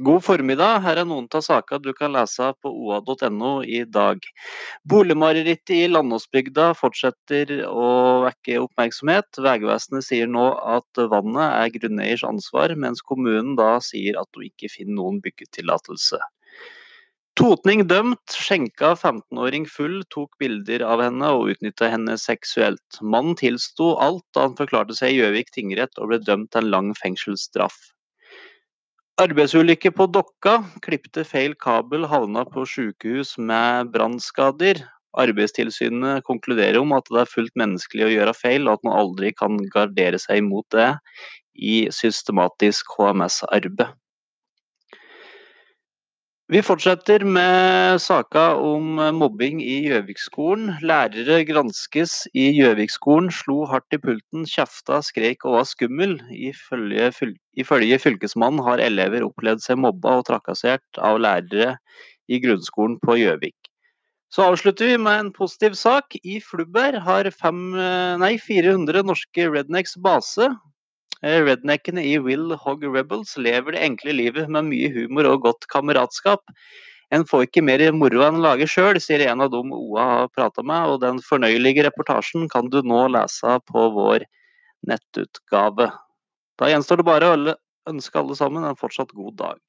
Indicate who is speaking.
Speaker 1: God formiddag. Her er noen av sakene du kan lese på oa.no i dag. Boligmarerittet i Landåsbygda fortsetter å vekke oppmerksomhet. Vegvesenet sier nå at vannet er grunneiers ansvar, mens kommunen da sier at hun ikke finner noen byggetillatelse. Totning dømt, skjenka 15-åring full, tok bilder av henne og utnytta henne seksuelt. Mannen tilsto alt da han forklarte seg i Gjøvik tingrett og ble dømt til en lang fengselsstraff. Arbeidsulykke på Dokka. Klipte feil kabel, havna på sykehus med brannskader. Arbeidstilsynet konkluderer om at det er fullt menneskelig å gjøre feil, og at man aldri kan gardere seg mot det i systematisk HMS-arbeid. Vi fortsetter med saka om mobbing i Gjøvikskolen. Lærere granskes i Gjøvikskolen, slo hardt i pulten, kjefta, skrek og var skummel. Ifølge, ifølge fylkesmannen har elever opplevd seg mobba og trakassert av lærere i grunnskolen på Gjøvik. Så avslutter vi med en positiv sak. I Flubber har fem, nei, 400 norske rednecks base. Eh, redneckene i Will Hog Rebels lever det enkle livet med mye humor og godt kameratskap. En får ikke mer moro enn å lage sjøl, sier en av dem OA har prata med, og den fornøyelige reportasjen kan du nå lese på vår nettutgave. Da gjenstår det bare å ønske alle sammen en fortsatt god dag.